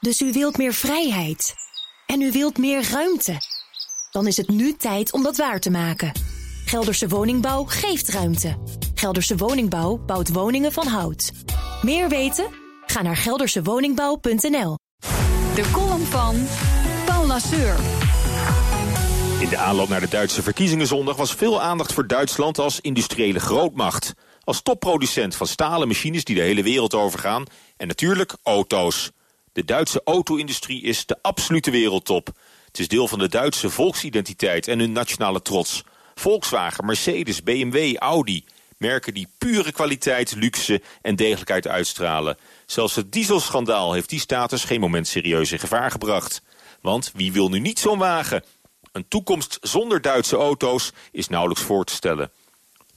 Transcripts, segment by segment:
Dus u wilt meer vrijheid. En u wilt meer ruimte. Dan is het nu tijd om dat waar te maken. Gelderse Woningbouw geeft ruimte. Gelderse Woningbouw bouwt woningen van hout. Meer weten? Ga naar geldersewoningbouw.nl. De column van Paul Lasseur. In de aanloop naar de Duitse verkiezingen zondag was veel aandacht voor Duitsland als industriële grootmacht. Als topproducent van stalen machines die de hele wereld overgaan. En natuurlijk auto's. De Duitse auto-industrie is de absolute wereldtop. Het is deel van de Duitse volksidentiteit en hun nationale trots. Volkswagen, Mercedes, BMW, Audi. Merken die pure kwaliteit, luxe en degelijkheid uitstralen. Zelfs het dieselschandaal heeft die status geen moment serieus in gevaar gebracht. Want wie wil nu niet zo'n wagen? Een toekomst zonder Duitse auto's is nauwelijks voor te stellen.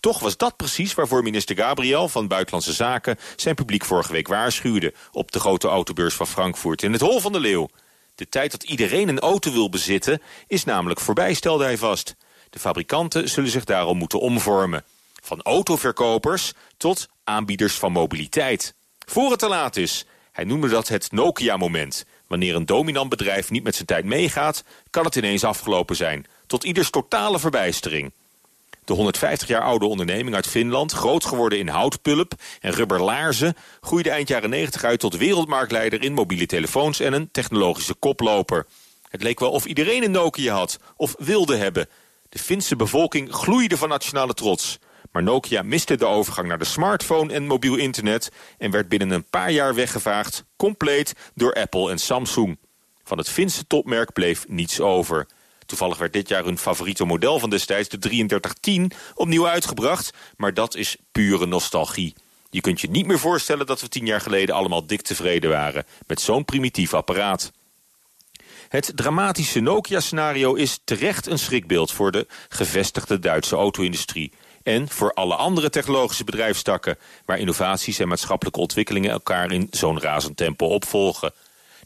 Toch was dat precies waarvoor minister Gabriel van Buitenlandse Zaken... zijn publiek vorige week waarschuwde op de grote autobeurs van Frankfurt... in het Hol van de Leeuw. De tijd dat iedereen een auto wil bezitten is namelijk voorbij, stelde hij vast. De fabrikanten zullen zich daarom moeten omvormen. Van autoverkopers tot aanbieders van mobiliteit. Voor het te laat is. Hij noemde dat het Nokia-moment. Wanneer een dominant bedrijf niet met zijn tijd meegaat... kan het ineens afgelopen zijn. Tot ieders totale verbijstering. De 150 jaar oude onderneming uit Finland, groot geworden in houtpulp en rubberlaarzen, groeide eind jaren 90 uit tot wereldmarktleider in mobiele telefoons en een technologische koploper. Het leek wel of iedereen een Nokia had, of wilde hebben. De Finse bevolking gloeide van nationale trots. Maar Nokia miste de overgang naar de smartphone en mobiel internet... en werd binnen een paar jaar weggevaagd, compleet, door Apple en Samsung. Van het Finse topmerk bleef niets over. Toevallig werd dit jaar hun favoriete model van destijds, de 3310, opnieuw uitgebracht. Maar dat is pure nostalgie. Je kunt je niet meer voorstellen dat we tien jaar geleden allemaal dik tevreden waren... met zo'n primitief apparaat. Het dramatische Nokia-scenario is terecht een schrikbeeld... voor de gevestigde Duitse auto-industrie. En voor alle andere technologische bedrijfstakken... waar innovaties en maatschappelijke ontwikkelingen elkaar in zo'n razend tempo opvolgen.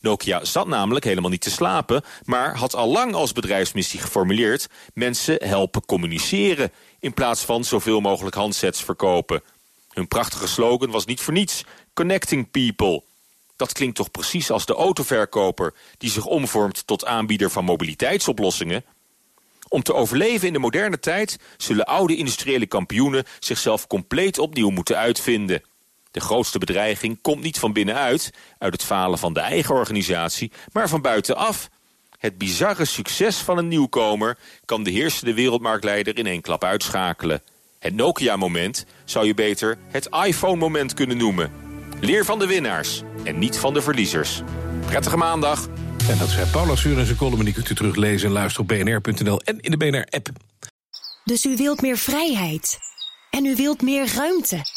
Nokia zat namelijk helemaal niet te slapen... maar had al lang als bedrijfsmissie geformuleerd... mensen helpen communiceren... in plaats van zoveel mogelijk handsets verkopen. Hun prachtige slogan was niet voor niets... Connecting People. Dat klinkt toch precies als de autoverkoper... die zich omvormt tot aanbieder van mobiliteitsoplossingen... Om te overleven in de moderne tijd zullen oude industriële kampioenen zichzelf compleet opnieuw moeten uitvinden. De grootste bedreiging komt niet van binnenuit, uit het falen van de eigen organisatie, maar van buitenaf. Het bizarre succes van een nieuwkomer kan de heersende wereldmarktleider in één klap uitschakelen. Het Nokia-moment zou je beter het iPhone-moment kunnen noemen. Leer van de winnaars en niet van de verliezers. Prettige maandag. En dat zei Paula Suur en zijn column. Die kunt u teruglezen en luisteren op bnr.nl en in de BNR-app. Dus u wilt meer vrijheid. En u wilt meer ruimte.